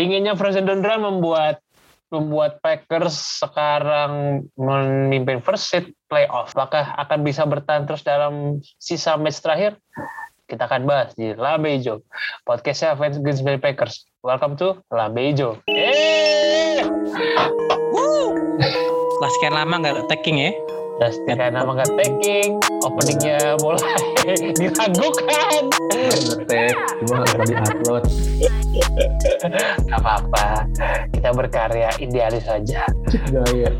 dinginnya Frozen Dondra membuat membuat Packers sekarang memimpin first seed playoff. Apakah akan bisa bertahan terus dalam sisa match terakhir? Kita akan bahas di Labe Ijo, podcastnya fans Green Bay Packers. Welcome to Labe Ijo. Setelah sekian lama nggak taking ya. Dan sekian nama nggak taking, openingnya mulai diragukan. ngetek cuma nggak di upload Gak apa-apa, kita berkarya idealis saja. gaya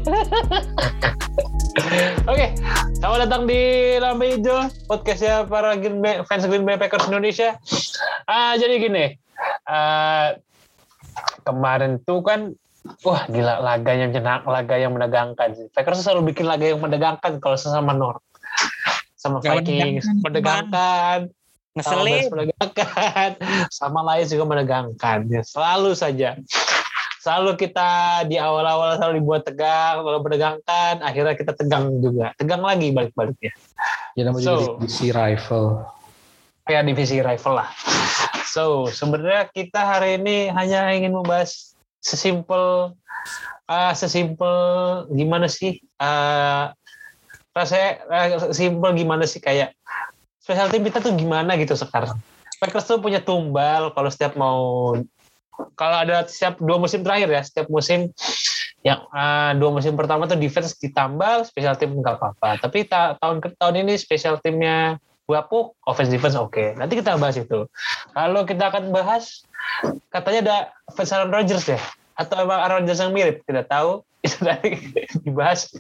Oke, selamat datang di Lambe Hijau, podcastnya para Green Bay, fans Green Bay Packers Indonesia. Ah, jadi gini, ah, kemarin tuh kan, wah gila laga yang menyenang, laga yang menegangkan. sih. Packers selalu bikin laga yang menegangkan kalau sesama North. Sama Yang Vikings sama Ngeselin. Bears menegangkan, sama Lions juga menegangkan. Ya, selalu saja. Selalu kita di awal-awal selalu dibuat tegang, selalu menegangkan, akhirnya kita tegang juga. Tegang lagi balik-baliknya. ya namanya So. divisi rival Kayak divisi rival lah. So, sebenarnya kita hari ini hanya ingin membahas sesimpel ah, sesimpel gimana sih? Uh, rasanya uh, simpel gimana sih kayak special team kita tuh gimana gitu sekarang. Packers tuh punya tumbal kalau setiap mau kalau ada setiap dua musim terakhir ya, setiap musim yang ah, dua musim pertama tuh defense ditambal, special team nggak apa-apa. Tapi ta- tahun ke tahun ini special teamnya bapuk, offense defense oke. Nanti kita bahas itu. Kalau kita akan bahas, katanya ada fans Aaron Rodgers ya, atau emang Aaron Rodgers yang mirip, tidak tahu. Itu nanti dibahas.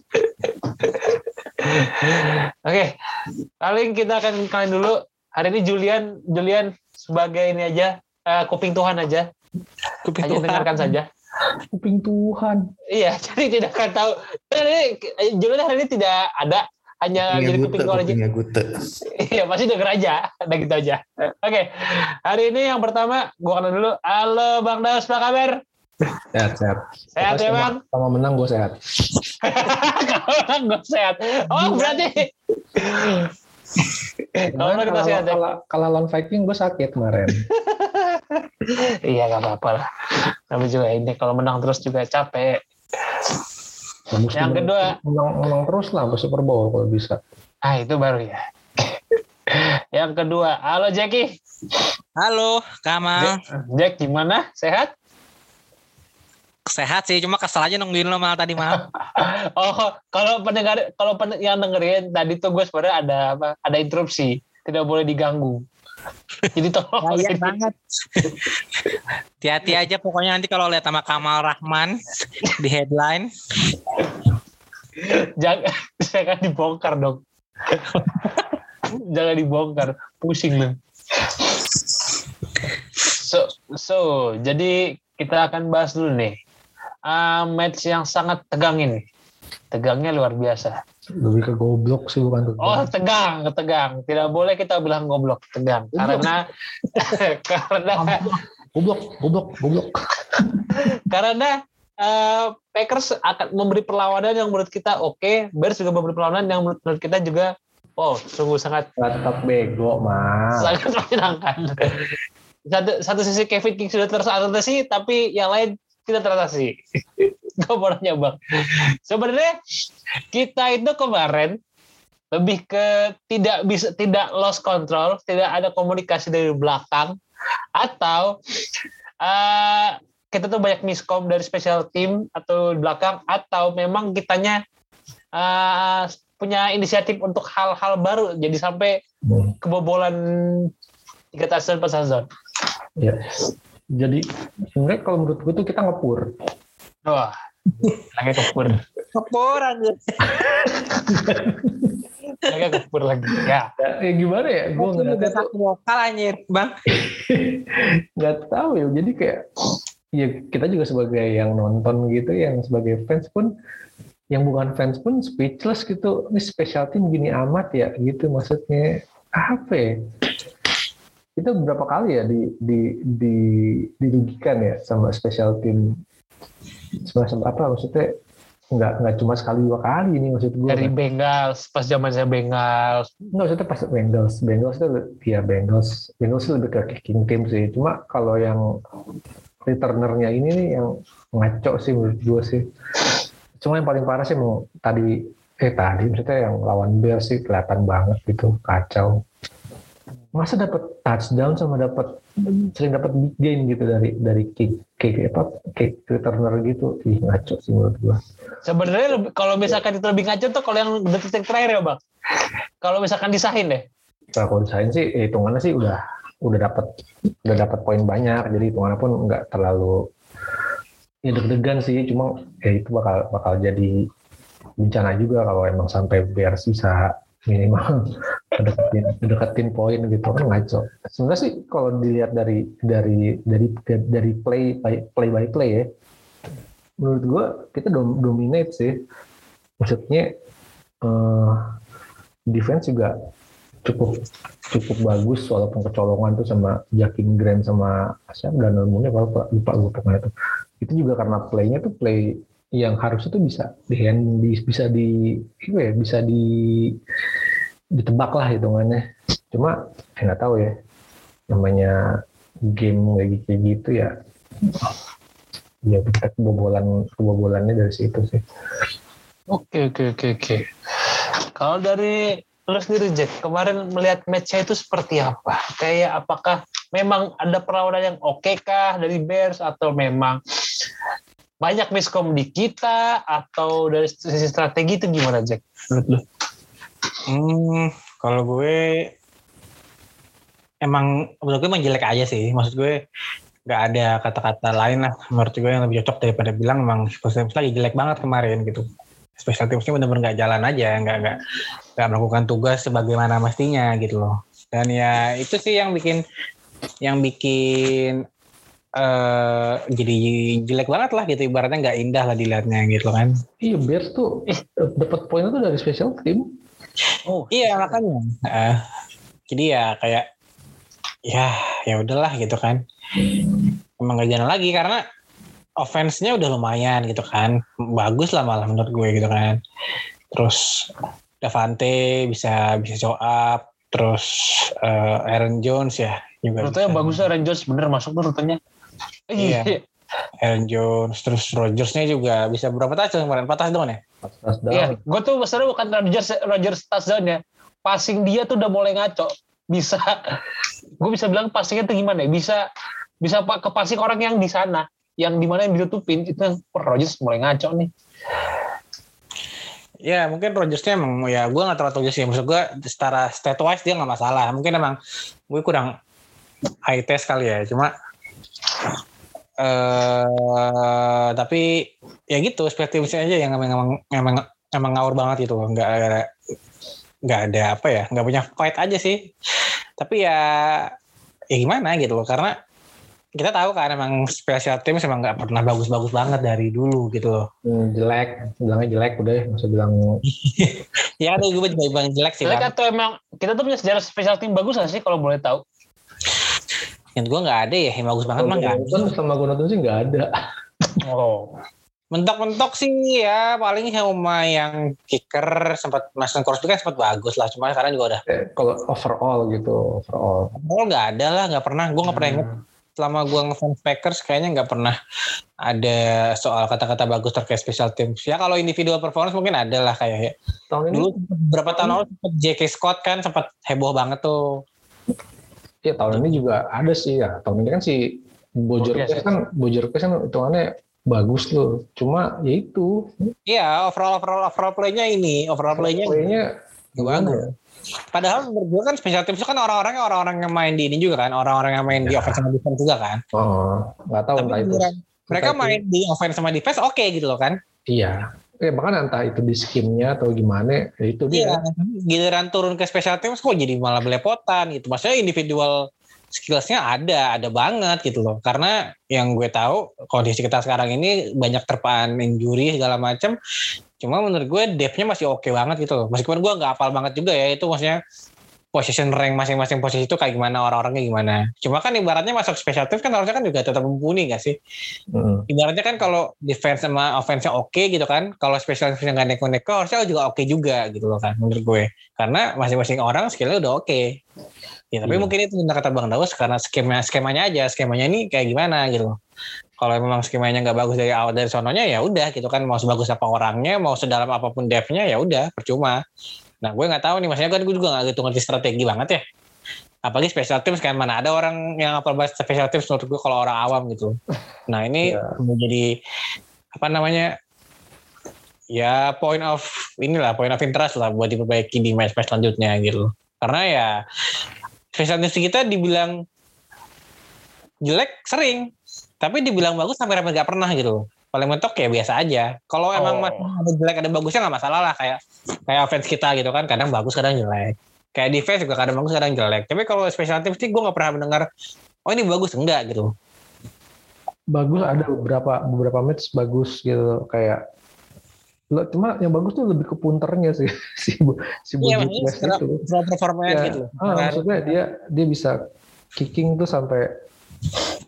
Oke, paling kita akan kalian dulu. Hari ini Julian, Julian sebagai ini aja, eh, kuping Tuhan aja, Kuping hanya Tuhan. dengarkan saja. kuping Tuhan Iya, jadi tidak akan tahu. Jadi Julian hari ini tidak ada, hanya Kupingnya jadi gute, kuping Tuhan aja. Iya, pasti denger aja. Udah gitu aja. Oke, hari ini yang pertama, gua kenal dulu. Halo Bang Daus, apa kabar? Sehat sehat Sehat ya Bang? sama, menang gue sehat Kalau orang gue sehat. Oh, berarti. Kalau orang kita kalau sehat ya? kalau kalau lawan Viking gue sakit kemarin Iya, gak apa-apa lah. Tapi juga ini, kalau menang terus juga capek. Yang menang- kedua. menang, menang terus lah sampai Super Bowl kalau bisa Ah, itu baru ya. Yang kedua, halo Jackie. Halo, Kamal. Jack, gimana? Sehat? Sehat sih, cuma kesel aja nungguin lo malah tadi malam. Oh, kalau pendengar, kalau pen- yang dengerin tadi tuh gue sebenarnya ada apa? Ada interupsi, tidak boleh diganggu. Jadi tolong. Bahaya banget. Hati-hati aja pokoknya nanti kalau lihat sama Kamal Rahman di headline. jangan, jangan dibongkar dong. jangan dibongkar, pusing dong. So, so, jadi kita akan bahas dulu nih. Ah, match yang sangat tegang ini. Tegangnya luar biasa. lebih ke goblok sih bukan tuh Oh, tegang, tegang. Tidak boleh kita bilang goblok, tegang. Karena karena goblok goblok goblok karena eh, Packers akan memberi perlawanan yang menurut kita oke, Bears juga memberi perlawanan yang menurut, menurut kita juga oh, sungguh sangat tetap bego mah sangat menyenangkan. Satu, satu sisi Kevin King sudah teratasi, tapi yang lain tidak teratasi. Gue mau nanya bang, sebenarnya kita itu kemarin lebih ke tidak bisa tidak lost control, tidak ada komunikasi dari belakang, atau eh, kita tuh banyak miskom dari special team atau di belakang, atau memang kitanya eh, punya inisiatif untuk hal-hal baru, jadi sampai Hmm. kebobolan tiga touchdown pas touchdown. ya jadi sebenarnya kalau menurut gue tuh kita ngepur. Wah, lagi kepur, Kepur aja. lagi kepur lagi. Ya, ya, ya gimana ya? Gue ngeliatnya tuh lokal anjir, Bang. nggak tahu ya jadi kayak ya kita juga sebagai yang nonton gitu yang sebagai fans pun yang bukan fans pun speechless gitu. Ini special team gini amat ya gitu maksudnya. Apa ya kita berapa kali ya di di di dirugikan ya sama special team semacam apa maksudnya nggak nggak cuma sekali dua kali ini maksud gue dari Bengals, pas zaman saya Bengals. Nggak maksudnya pas Bengals, Bengals itu ya Bengals, Bengals itu lebih ke kicking team sih. Cuma kalau yang returnernya ini nih yang ngaco sih menurut gue sih. Cuma yang paling parah sih mau tadi eh tadi maksudnya yang lawan Bears sih kelihatan banget gitu kacau. Masa dapat touchdown sama dapat sering dapat big gain gitu dari dari kick kick apa kick returner gitu. Ih ngaco sih menurut gue. Sebenarnya kalau misalkan itu lebih ngaco tuh kalau yang detik terakhir ya bang. Kalau misalkan disahin deh. Nah, kalau disahin sih ya hitungannya sih udah udah dapat udah dapat poin banyak jadi hitungannya pun nggak terlalu ya deg-degan sih cuma ya itu bakal bakal jadi bencana juga kalau emang sampai Bears bisa minimal deketin deketin poin gitu. Kan ngaco. Sebenarnya sih kalau dilihat dari dari dari dari play by play by play ya menurut gua kita dom- dominate sih. Maksudnya eh, defense juga cukup cukup bagus walaupun kecolongan tuh sama Jakin Grant sama siapa dan Mooney apa lupa lupa pokoknya itu itu juga karena playnya tuh play yang harusnya tuh bisa di hand bisa di ya bisa di ditebak lah hitungannya cuma saya nggak tahu ya namanya game kayak kayak gitu ya ya kita kebobolan kebobolannya dari situ sih Oke oke oke oke. Kalau dari lu sendiri Jack, kemarin melihat match-nya itu seperti apa? Kayak apakah memang ada perlawanan yang oke kah dari Bears atau memang banyak miskom di kita atau dari sisi strategi itu gimana Jack? Menurut lu? Hmm, kalau gue emang menurut gue emang jelek aja sih. Maksud gue nggak ada kata-kata lain lah menurut gue yang lebih cocok daripada bilang emang special teams lagi jelek banget kemarin gitu. Special teamsnya benar-benar nggak jalan aja, nggak nggak nggak melakukan tugas sebagaimana mestinya gitu loh. Dan ya itu sih yang bikin yang bikin eh jadi jelek banget lah gitu ibaratnya nggak indah lah dilihatnya gitu kan. iya Bears tuh dapat poinnya tuh dari special team Oh, Iya makanya. Heeh. jadi ya kayak ya ya udahlah gitu kan. Emang gak jalan lagi karena offense-nya udah lumayan gitu kan. Bagus lah malah menurut gue gitu kan. Terus Davante bisa bisa show up. Terus eh, Aaron Jones ya juga. rutenya bisa. bagusnya Aaron Jones bener masuk tuh rutenya. Iya. Iya. Aaron Jones terus Rodgers-nya juga bisa berapa touchdown kemarin? 4 touchdown ya? touchdown Iya, gue tuh sebenarnya bukan Rodgers Rodgers touchdown ya. Passing dia tuh udah mulai ngaco. Bisa, gue bisa bilang passingnya tuh gimana ya? Bisa, bisa pak ke passing orang yang di sana, yang di mana yang ditutupin itu yang oh, Rodgers mulai ngaco nih. Ya mungkin Rodgersnya emang ya gue gak terlalu tahu sih maksud gue secara stat wise dia nggak masalah mungkin emang gue kurang high test kali ya cuma eh tapi ya gitu perspektifnya aja yang emang emang emang, emang ngawur banget gitu nggak ada nggak ada apa ya nggak punya fight aja sih. Tapi ya ya gimana gitu loh. Karena kita tahu kan emang special team emang nggak pernah bagus-bagus banget dari dulu gitu loh. Hmm, jelek bilangnya jelek udah ya usah bilang. Ya ada gue juga bilang jelek sih Jelek atau emang kita tuh punya sejarah special team bagus gak sih kalau boleh tahu? Yang gue nggak ada ya yang bagus banget mah nggak ada. sama gue nonton sih nggak ada Oh, mentok-mentok sih ya paling sama yang kicker sempat Mason Crosby kan sempat bagus lah cuma sekarang juga udah Eh, kalau overall gitu overall oh nggak ada lah nggak pernah gue nggak pernah inget Hmm. selama gue ngefans Packers kayaknya nggak pernah ada soal kata-kata bagus terkait special teams ya kalau individual performance mungkin ada lah kayak ya. tahun ini dulu berapa tahun lalu sempat J.K. Scott kan sempat heboh banget tuh ya tahun ini juga ada sih ya. Tahun ini kan si Bojer Borges ya. kan Bojer kan hitungannya bagus loh cuma ya itu. Iya overall overall overall play-nya ini overall play-nya playnya Gak bagus. Padahal menurut gue kan special teams itu kan orang-orangnya orang-orang yang main di ini juga kan, orang-orang yang main di offense sama defense juga kan. oh nggak tahu Tapi entah itu. mereka entah itu- main di offense sama defense oke gitu loh kan. iya eh bahkan entah itu di skimnya atau gimana ya itu dia Iya. Giliran turun ke special teams kok jadi malah belepotan gitu. Maksudnya individual skillsnya ada, ada banget gitu loh. Karena yang gue tahu kondisi kita sekarang ini banyak terpaan injury segala macam. Cuma menurut gue depth-nya masih oke banget gitu loh. Meskipun gue nggak hafal banget juga ya itu maksudnya position rank masing-masing posisi itu kayak gimana orang-orangnya gimana. Cuma kan ibaratnya masuk special teams kan harusnya kan juga tetap mumpuni gak sih? Hmm. Ibaratnya kan kalau defense sama offense-nya oke gitu kan, kalau special teams nggak neko-neko harusnya juga oke juga gitu loh kan menurut gue. Karena masing-masing orang skillnya udah oke. Ya tapi Iya. mungkin itu benar kata Bang Daus karena skema skemanya aja, skemanya ini kayak gimana gitu. Kalau memang skemanya nggak bagus dari awal dari sononya ya udah gitu kan mau sebagus apa orangnya, mau sedalam apa pun devnya ya udah percuma. Nah gue nggak tahu nih, maksudnya kan gue juga nggak gitu ngerti strategi banget ya. Apalagi special teams kan mana ada orang yang apal banget special teams menurut gue kalau orang awam gitu. Nah ini Iya. menjadi apa namanya ya point of inilah point of interest lah buat diperbaiki di match match selanjutnya gitu. Karena ya special teams kita dibilang jelek sering, tapi dibilang bagus sampai hampir nggak pernah gitu. Paling mentok ya biasa aja. Kalau emang Oh. masih ada jelek ada bagusnya nggak masalah lah kayak kayak offense kita gitu kan kadang bagus kadang jelek. Kayak defense juga kadang bagus kadang jelek. Tapi kalau special teams sih gue nggak pernah mendengar oh ini bagus enggak gitu. bagus ada beberapa beberapa match bagus gitu kayak lo cuma yang bagus tuh lebih ke punternya sih si Bu- si Iya, secara, itu secara performanya Ya, gitu. ah, maksudnya dia dia bisa kicking tuh sampai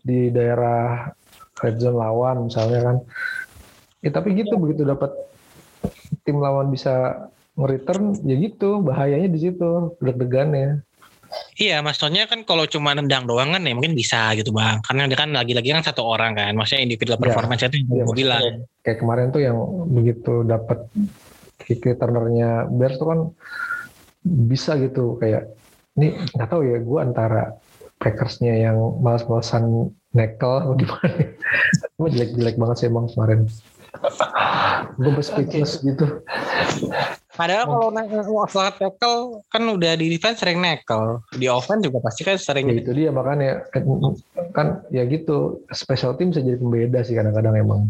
di daerah red zone lawan misalnya kan ya tapi gitu begitu dapat tim lawan bisa nge-return ya gitu bahayanya di situ deg-degannya Iya, maksudnya kan kalau cuma nendang doang kan ya mungkin bisa gitu bang. Karena dia kan lagi-lagi kan satu orang kan. Maksudnya individual Iya. performance itu yang Iya, gue bilang. kayak kemarin tuh yang begitu dapat kick returnernya Bears tuh kan bisa gitu kayak ini nggak tahu ya gue antara Packersnya yang malas-malasan nekel atau gimana? Gue jelek-jelek banget sih emang kemarin. Gue speechless gitu. Padahal kalau naik setelah tackle kan udah di defense sering nekel. Di offense juga pasti kan ya sering itu dia makanya. Kan, kan ya gitu. Special team bisa jadi pembeda sih kadang-kadang emang.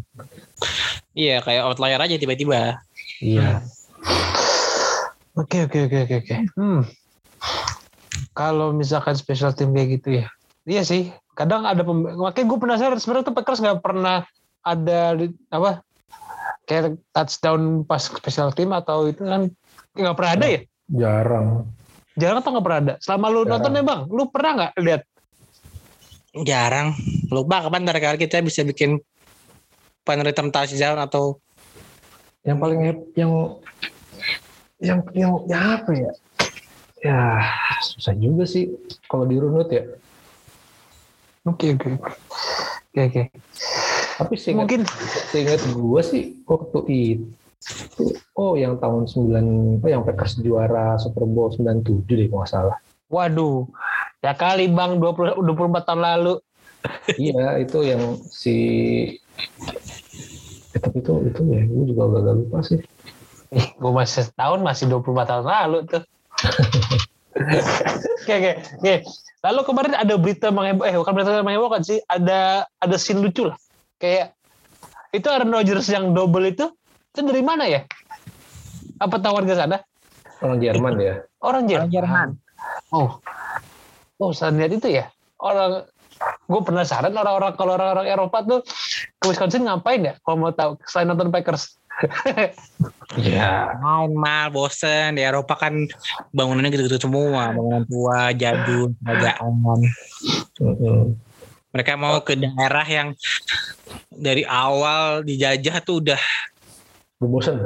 Iya kayak outlier aja tiba-tiba. iya. Oke oke oke oke oke. Hmm. Kalau misalkan special team kayak gitu ya, iya sih. Kadang ada pem... makanya gue penasaran sebenarnya tuh Packers nggak pernah ada di- apa kayak touchdown pas special team atau itu kan nggak pernah ada ya? jarang Jarang atau nggak pernah ada? Selama lu Jarang. nonton ya bang, lu pernah nggak lihat? Jarang. Lupa kapan terakhir kali kita bisa bikin return touchdown atau yang paling yang yang yang ya apa ya ya susah juga sih kalau dirunut ya Oke oke oke oke. tapi seingat, Mungkin seingat gue sih waktu itu oh yang tahun 9 oh yang Packers juara Super Bowl 97 deh kalau salah waduh ya kali bang 20 24 tahun lalu. iya itu yang si eh, tapi itu itu ya gue juga agak lupa sih Ih, gue masih setahun masih 24 tahun lalu tuh. Oke oke oke. Lalu kemarin ada berita mengheboh, eh bukan berita menghebohkan sih, ada ada scene lucu lah. Kayak itu Aaron Rodgers yang double itu, itu dari mana ya? Apa tahu warga sana? orang Jerman ya Orang Jerman. Jerman. Oh, oh saya lihat itu ya. Orang gue penasaran orang-orang kalau orang-orang Eropa tuh ke Wisconsin ngapain ya? Kalau mau tahu selain nonton Packers. iya. Main mal bosen. Di Eropa kan bangunannya gitu-gitu semua. Bangunan tua jadul kerajaan Mm-mm. mereka mau ke daerah yang dari awal dijajah tuh udah bosen.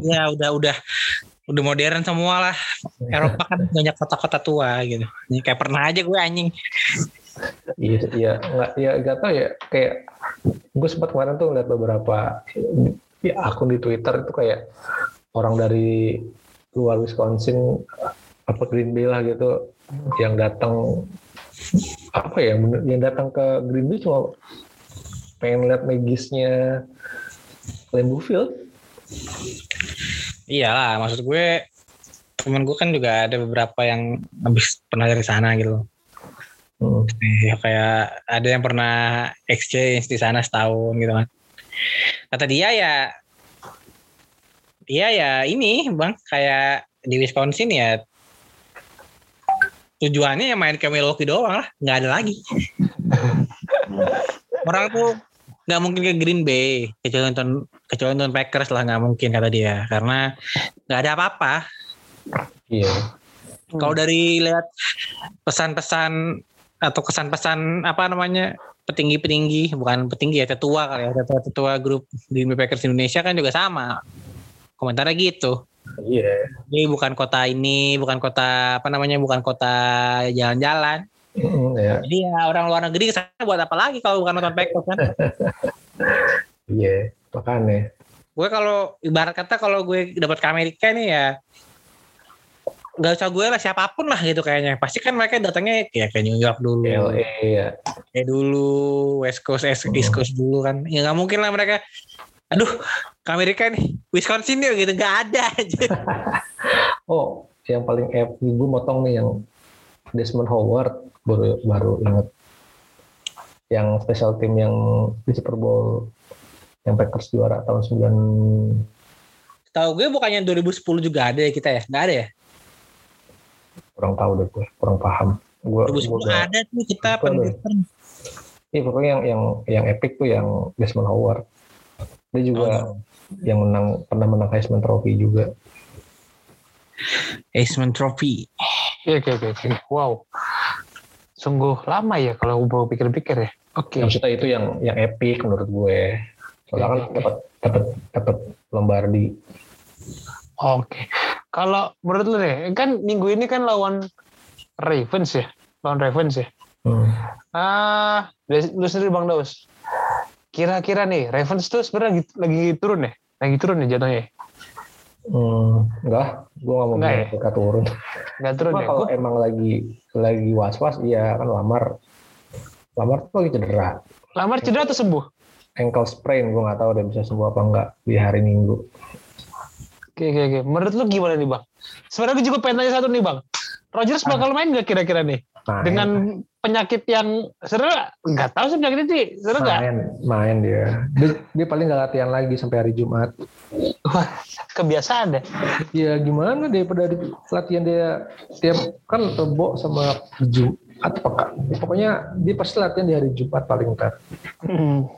Ya udah udah udah modern semua lah. Eropa kan banyak kota-kota tua gitu. Ini kayak pernah aja gue anjing. Iya, iya, nggak, ya nggak tahu ya. Kayak gue sempat kemarin tuh ngeliat beberapa ya, akun di Twitter itu kayak orang dari luar Wisconsin apa Green Bay lah gitu yang datang apa ya yang datang ke Green Bay cuma pengen lihat magisnya Lambeau Field. iyalah maksud gue temen gue kan juga ada beberapa yang habis pernah dari sana gitu Hmm. Ya, kayak ada yang pernah exchange di sana setahun gitu kan. Kata dia ya, dia ya ini bang kayak di Wisconsin ya tujuannya ya main ke Milwaukee doang lah, nggak ada lagi. Orang tuh nggak mungkin ke Green Bay kecuali nonton kecuali nonton Packers lah nggak mungkin kata dia karena nggak ada apa-apa. Iya. Kalau dari lihat pesan-pesan atau kesan-pesan apa namanya petinggi-petinggi bukan petinggi ya tetua kali ya tetua tetua grup di Packers Indonesia kan juga sama komentarnya gitu Iya. ini bukan kota ini bukan kota apa namanya bukan kota jalan-jalan Mm, ya. jadi ya orang luar negeri ke sana buat apa lagi kalau bukan nonton Packers kan Iya. Makanya. gue kalau ibarat kata kalau gue dapat ke Amerika nih ya nggak usah gue lah siapa pun lah gitu kayaknya. Pasti kan mereka datangnya ya kayak New York dulu. LA ya. kayak dulu West Coast East East Coast dulu kan. Ya nggak mungkin lah mereka aduh ke Amerika nih Wisconsin yuk gitu. Nggak ada aja Oh, yang paling epic gue motong nih yang Desmond Howard baru baru inget. Yang special team yang di Super Bowl yang Packers juara tahun 9 tahu gue bukannya 2010 juga ada ya kita ya? Nggak ada ya kurang tahu deh gue kurang paham gue 2010 ada tuh kita penelitian Iya pokoknya yang yang yang epic tuh yang Desmond Howard dia juga yang menang pernah menang Heisman Trophy juga Heisman Trophy Oke, oke, oke, oke. Wow. Sungguh lama ya kalau gue pikir-pikir ya. Oke. maksudnya itu yang yang epic menurut gue soalnya kan Oke. dapat dapat dapat Lombardi Oke. Kalau menurut lu nih, kan minggu ini kan lawan Ravens ya. Lawan Ravens ya. hmm. Ah, lu sendiri Bang Daus. Kira-kira nih, Ravens tuh sebenarnya lagi, lagi turun ya? Lagi turun ya jatuhnya? Hmm, enggak, gue gak mau Enggak ya? mereka turun. Nggak turun Cuma ya? kalau Gua- emang lagi lagi was-was, iya kan Lamar. Lamar tuh lagi cedera. Lamar cedera atau sembuh? Ankle sprain, gue nggak tahu dia bisa sembuh apa enggak di hari Minggu. Oke, oke, oke. Menurut lu gimana nih Bang? Sebenarnya gue juga pengen tanya satu nih Bang. Rodgers bakal main nggak kira-kira nih? Main, Dengan penyakit yang sebenarnya nggak tahu sih penyakit itu, sebenarnya nggak? main, main dia. dia. Dia paling nggak latihan lagi sampai hari Jumat. Wah, kebiasaan deh. Ya gimana daripada latihan dia tiap kan rebo sama Jumat pekan. Pokoknya dia pasti latihan di hari Jumat paling ntar. Hmm.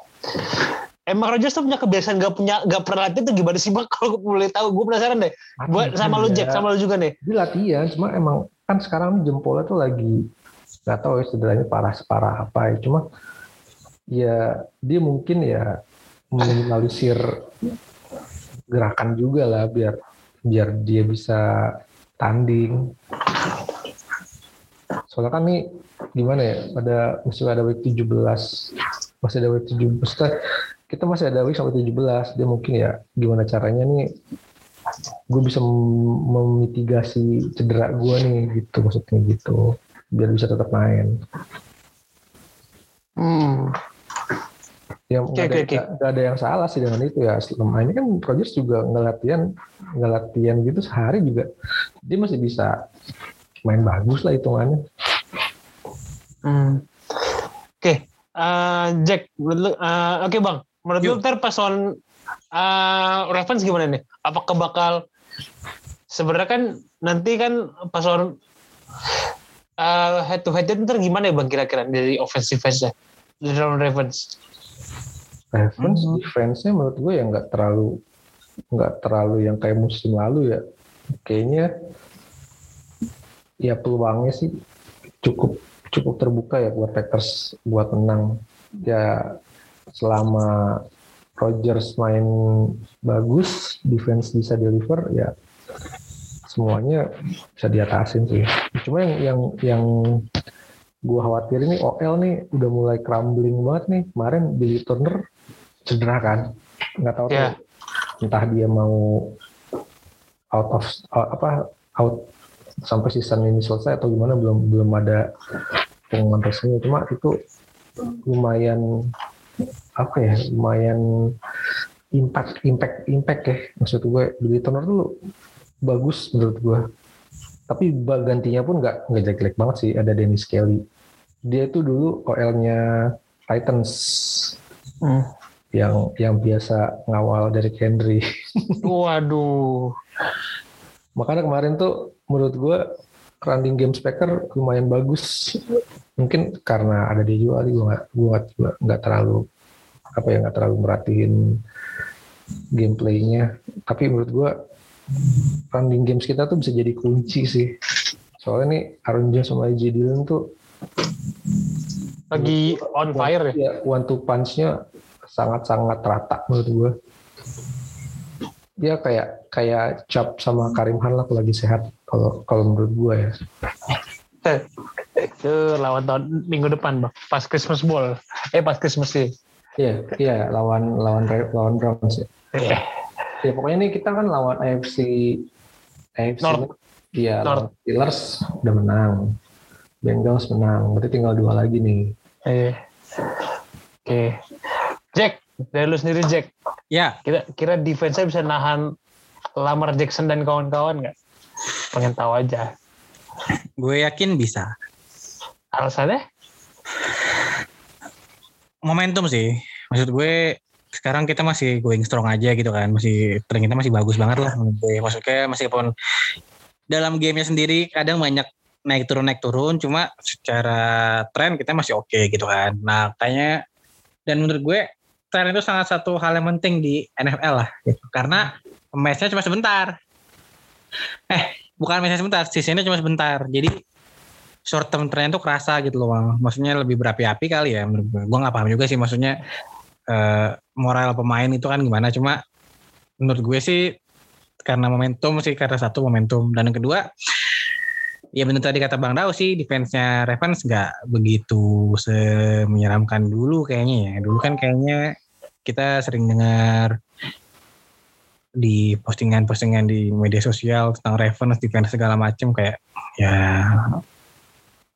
Emang Rodgers tuh punya kebiasaan gak punya gak pernah latihan tuh gimana sih bang? Kalau gue boleh tahu, gue penasaran deh. Buat sama lu Jack, sama lu juga nih. dia latihan cuma emang kan sekarang jempolnya tuh lagi nggak tahu ya cederanya parah separah apa ya cuma ya dia mungkin ya meminimalisir gerakan juga lah biar biar dia bisa tanding soalnya kan nih gimana ya ada masih ada week 17 masih ada week 17 maksudnya kita masih ada week sampai 17 dia mungkin ya gimana caranya nih gue bisa mem- memitigasi cedera gue nih gitu maksudnya gitu. Biar bisa tetap main. Hmm. ya Oke, nggak ada, oke, oke. nggak ada yang salah sih dengan itu ya. Selama ini kan Rodgers juga nggak latihan nggak latihan gitu sehari juga. Dia masih bisa main bagus lah hitungannya. Hmm. Oke, eh, Jack, menurut lu- eh, oke bang, menurut lu ntar pas lawan eh, Ravens gimana nih? Apakah bakal sebenarnya kan nanti kan pas lawan eh, head to head ntar gimana ya bang kira-kira dari offensive nya dari Ravens? Ravens Mhm. defense-nya menurut gue ya nggak terlalu nggak terlalu yang kayak musim lalu ya kayaknya ya peluangnya sih cukup cukup terbuka ya buat Packers buat menang ya selama Rodgers main bagus defense bisa deliver ya semuanya bisa diatasin sih. Cuma yang yang yang gue khawatir ini OL nih udah mulai crumbling banget nih. Kemarin Billy Turner cedera kan? Nggak tahu Ya. tuh entah dia mau out of out- apa out sampai season ini selesai atau gimana belum belum ada pengumuman resmi. Cuma itu lumayan apa ya lumayan impact impact impact ya. Maksud gue Billy Turner dulu bagus menurut gue. Tapi gantinya pun nggak nggak jelek-jelek banget sih. Ada Dennis Kelly. Dia itu dulu OL-nya Titans. Hmm. yang yang biasa ngawal dari Henry. Waduh, makanya kemarin tuh menurut gue running game Packer lumayan bagus. Mungkin karena ada dia juga kali gue nggak gue nggak- nggak terlalu apa ya nggak terlalu merhatiin gameplaynya tapi menurut gue running games kita tuh bisa jadi kunci sih Soalnya nih Aaron Jones sama AJ Dillon tuh Lagi on fire ya. ya one two punch-nya sangat-sangat rata menurut gue. Dia kayak kayak Cap sama Karim Han lah kalau lagi sehat kalau kalau menurut gue ya. Itu lawan tahun minggu depan, Bang. Pas Christmas Ball. Eh, pas Christmas sih. Iya, iya lawan lawan lawan Browns ya. Eh, Ya pokoknya nih kita kan lawan AFC AFC North. Iya, North. Steelers udah menang. Bengals menang. Berarti tinggal dua lagi nih. eh. Oke. Jack, dari lu sendiri Jack. Ya, Kira kira defense-nya bisa nahan Lamar Jackson dan kawan-kawan nggak? Pengen tahu aja. gue yakin bisa. Alasannya? Momentum sih. Maksud gue sekarang kita masih going strong aja gitu kan. Masih tren kita masih bagus banget lah gue. Maksudnya meskipun dalam gamenya sendiri kadang banyak naik turun naik turun cuma secara tren kita masih oke gitu kan. Nah, kayaknya dan menurut gue tren itu sangat satu hal yang penting di NFL lah gitu. Karena match-nya cuma sebentar. Eh, bukan match-nya sebentar, seasonnya cuma sebentar. Jadi short term trend itu kerasa gitu loh. Maksudnya lebih berapi-api kali ya gue. Gue gak paham juga sih maksudnya eh, moral pemain itu kan gimana. Cuma menurut gue sih karena momentum sih karena satu momentum dan yang kedua ya benar tadi kata Bang Dao sih defense-nya Ravens nggak begitu menyeramkan dulu kayaknya ya. Dulu kan kayaknya kita sering dengar di postingan-postingan di media sosial tentang Ravens defense segala macam kayak ya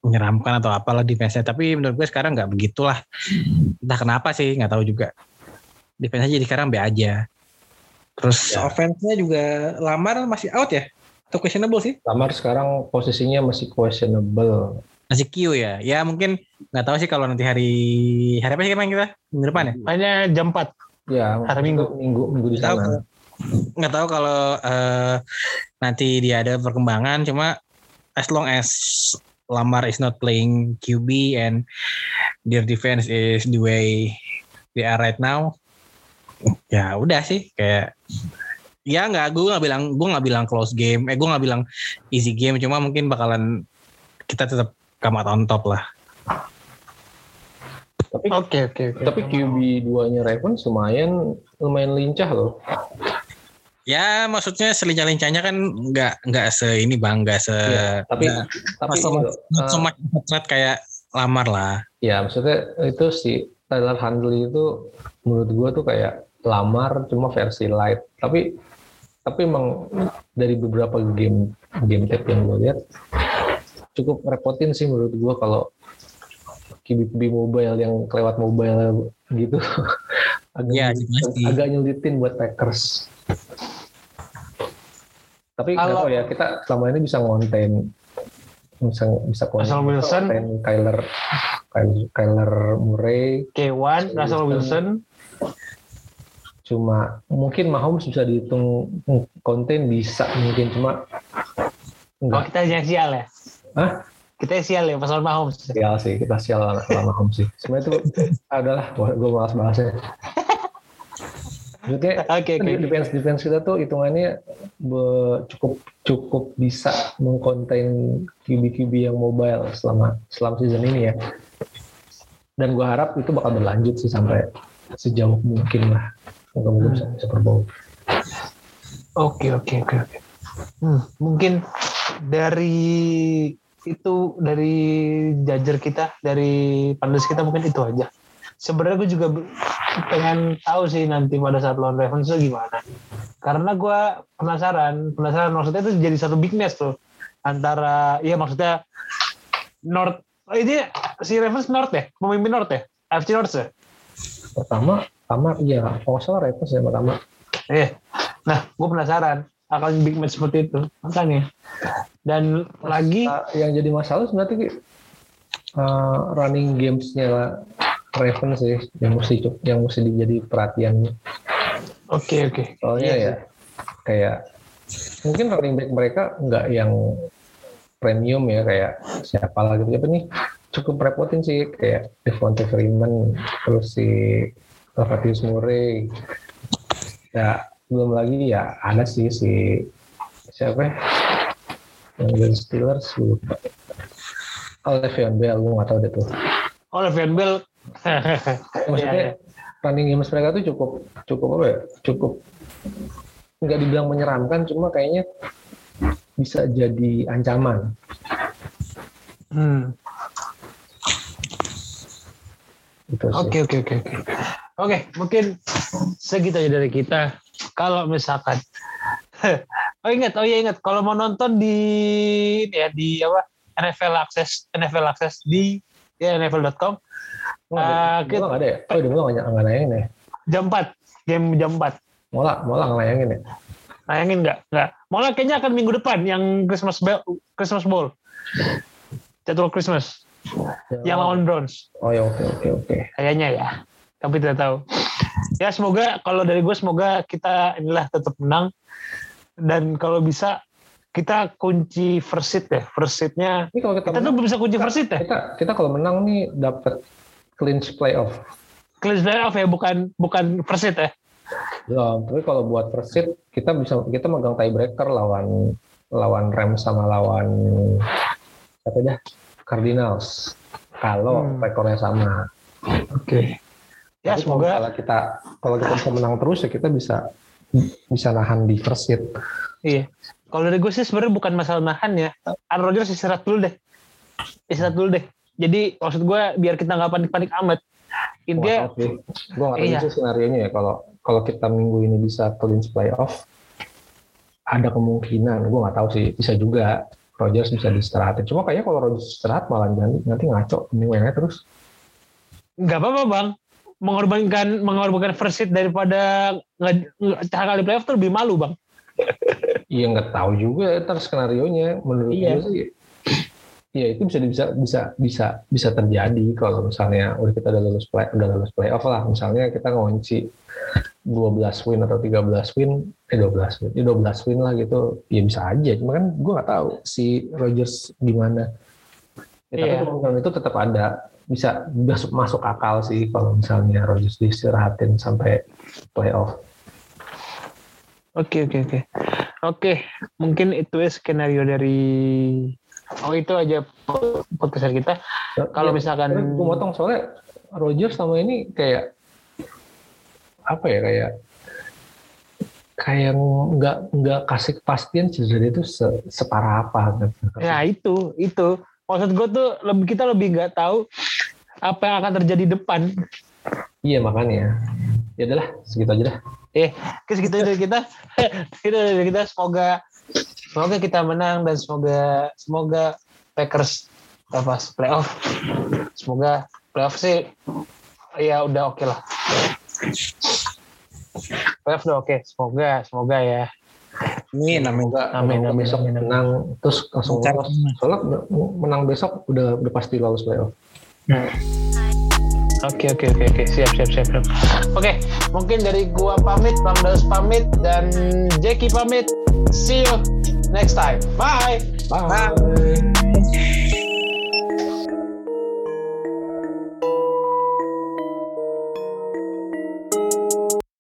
menyeramkan atau apalah defense-nya tapi menurut gue sekarang nggak begitulah entah kenapa sih nggak tahu juga defense-nya jadi sekarang B aja terus Ya. offense-nya juga Lamar masih out ya atau questionable sih Lamar sekarang posisinya masih questionable. masih Q ya ya mungkin nggak tahu sih kalau nanti hari hari apa sih kemarin kita minggu depan ya Hanya jam 4. Ya, Hari Minggu. Minggu minggu di Nggak tahu sana. nggak tahu kalau eh, nanti dia ada perkembangan cuma as long as Lamar is not playing QB and their defense is the way they are right now. Ya udah sih. Kayak ya nggak gue nggak bilang gue nggak bilang close game. Eh gue nggak bilang easy game. Cuma mungkin bakalan kita tetap kamat on top lah. Tapi Oke, oke, oke. tapi QB 2-nya Ravens lumayan lumayan lincah loh. Ya maksudnya selincah-lincahnya kan nggak nggak se ini bang nggak se Iya, tapi nggak- tapi so eh, so much threat kayak lamar lah Ya, maksudnya itu si Tyler Huntley itu menurut gua tuh kayak lamar cuma versi light. Tapi tapi emang dari beberapa game game tape yang gue lihat cukup repotin sih menurut gua kalau QB mobile yang kelewat mobile gitu agak, nyulitin- pasti. agak nyulitin buat Packers. Tapi Kalau- ya kita selama ini bisa ngonten bisa bisa Russell Wilson. ngonten Kyler Kyler, Kyler Murray K1, Russell Wilson. cuma mungkin Mahomes bisa dihitung konten bisa mungkin cuma Oh, enggak kita yang sial ya? Hah? Kita yang sial ya, pas lawan Mahomes. sial sih kita sial sama sama Mahomes sih sebenarnya itu adalah gue malas bahasnya Maksudnya Oke, oke. defense defense kita tuh hitungannya be- cukup cukup bisa mengkonten QB QB yang mobile selama selama season ini ya. Dan gue harap itu bakal berlanjut sih sampai sejauh mungkin lah. Moga-moga bisa Super Bowl. Oke, oke, oke, oke. Hmm, mungkin dari itu dari jajar kita, dari pandas kita mungkin itu aja. Sebenarnya gue juga pengen tahu sih nanti pada saat lawan Ravens itu gimana. Karena gue penasaran, penasaran maksudnya itu jadi satu big match tuh antara, iya maksudnya North, oh ini si Ravens North ya, pemimpin North ya, AFC North ya. Pertama, pertama iya, kalau salah Ravens ya pertama. Iya. Nah, gue penasaran akan big match seperti itu. Makanya. Dan lagi, yang jadi masalah sebenarnya uh, running gamesnya Ravens sih yang mesti yang mesti dijadi perhatian oke oke. soalnya Iya ya kayak mungkin running back mereka nggak yang premium ya kayak siapa lagi siapa nih cukup repotin sih kayak Devonta Freeman terus si Latavius Murray ya belum lagi ya ada sih si siapa ya? Yang dari Steelers lupa. Oh, Le'Veon Bell, gue nggak tahu deh tuh. Oh, Le'Veon Bell. Maksudnya Iya, iya. running games mereka tuh cukup cukup apa ya? Cukup nggak dibilang menyeramkan, cuma kayaknya bisa jadi ancaman. Hmm. Oke oke oke oke. Oke, mungkin segitu aja dari kita. Kalau misalkan Oh ingat, oh iya ingat kalau mau nonton di ya di apa NFL Access NFL Access di ya NFL.com Oh, di Mola nggak ada ya? Oh, di Mola nggak nggak nayangin ya? jam 4 game jam 4 Mola, Mola nggak nayangin ya? Nayangin nggak? Nggak. Malah kayaknya akan minggu depan yang Christmas Bell, Christmas Bowl. Jadwal Christmas yang lawan Browns. Oh ya oke oke oke. Kayaknya ya. Tapi tidak tahu. Ya semoga kalau dari gue semoga kita inilah tetap menang dan kalau bisa kita kunci first seat ya. First seatnya Ini kalau kita, kita tuh menang, bisa kunci first seat ya. kita kita kalau menang nih dapat clinch playoff. Clinch playoff ya bukan bukan first seat ya. Ya, tapi kalau buat first seat kita bisa kita megang tiebreaker lawan lawan Rams sama lawan apa dah Cardinals. Kalau Hmm. rekornya sama. Oke. Ya Tapi semoga kalau kita kalau kita bisa menang terus ya kita bisa bisa nahan di first seat. Iya. Kalau dari gue sih sebenarnya bukan masalah nahan ya. Aaron Rodgers istirahat dulu deh. Istirahat dulu deh. Jadi maksud gue biar kita nggak panik-panik amat. Intinya Gue nggak tahu Iya. sih skenario nya ya kalau kalau kita minggu ini bisa clinch playoff ada kemungkinan gue nggak tahu sih bisa juga Rodgers bisa diistirahatin cuma kayaknya kalau Rodgers istirahat malah nanti nanti ngaco minggu ini terus nggak apa-apa bang. Mengorbankan mengorbankan first seat daripada nge- kali playoff tuh lebih malu bang. Iya nggak tahu juga ntar skenario nya menurut Iya. gue sih ya itu bisa bisa bisa bisa bisa terjadi kalau misalnya udah kita udah lulus play udah lulus playoff lah. Misalnya kita ngunci 12 win atau 13 win eh 12 win ya 12 win lah gitu. Ya bisa aja. Cuma kan gue nggak tahu si Rodgers gimana. Ya, tapi Iya. kemungkinan itu tetap ada. Bisa masuk akal sih kalau misalnya Rodgers diistirahatin sampai playoff Oke oke oke. Oke, mungkin itu ya skenario dari Oh itu aja podcast kita. Kalau misalkan gue motong soalnya Rodgers sama ini kayak apa ya kayak kayak nggak nggak kasih kepastian cedera itu se- separah apa gitu. Ya itu, itu. Maksud gue tuh lebih kita lebih nggak tahu apa yang akan terjadi depan. Iya makanya. Ya udahlah segitu aja dah. Eh, segitu dari kita. Segitu dari kita. Semoga semoga kita menang dan semoga semoga Packers apa playoff. Semoga playoff sih ya udah oke lah. Playoff udah oke. Semoga semoga ya. Ini namanya Semoga Amin, semoga amin, besok amin, amin. menang terus langsung lolos. Soalnya menang besok udah udah pasti lolos playoff. Oke oke oke oke siap siap siap siap. Oke mungkin dari gua pamit, Bang Daus pamit dan Jackie pamit. See you next time. Bye. Bye.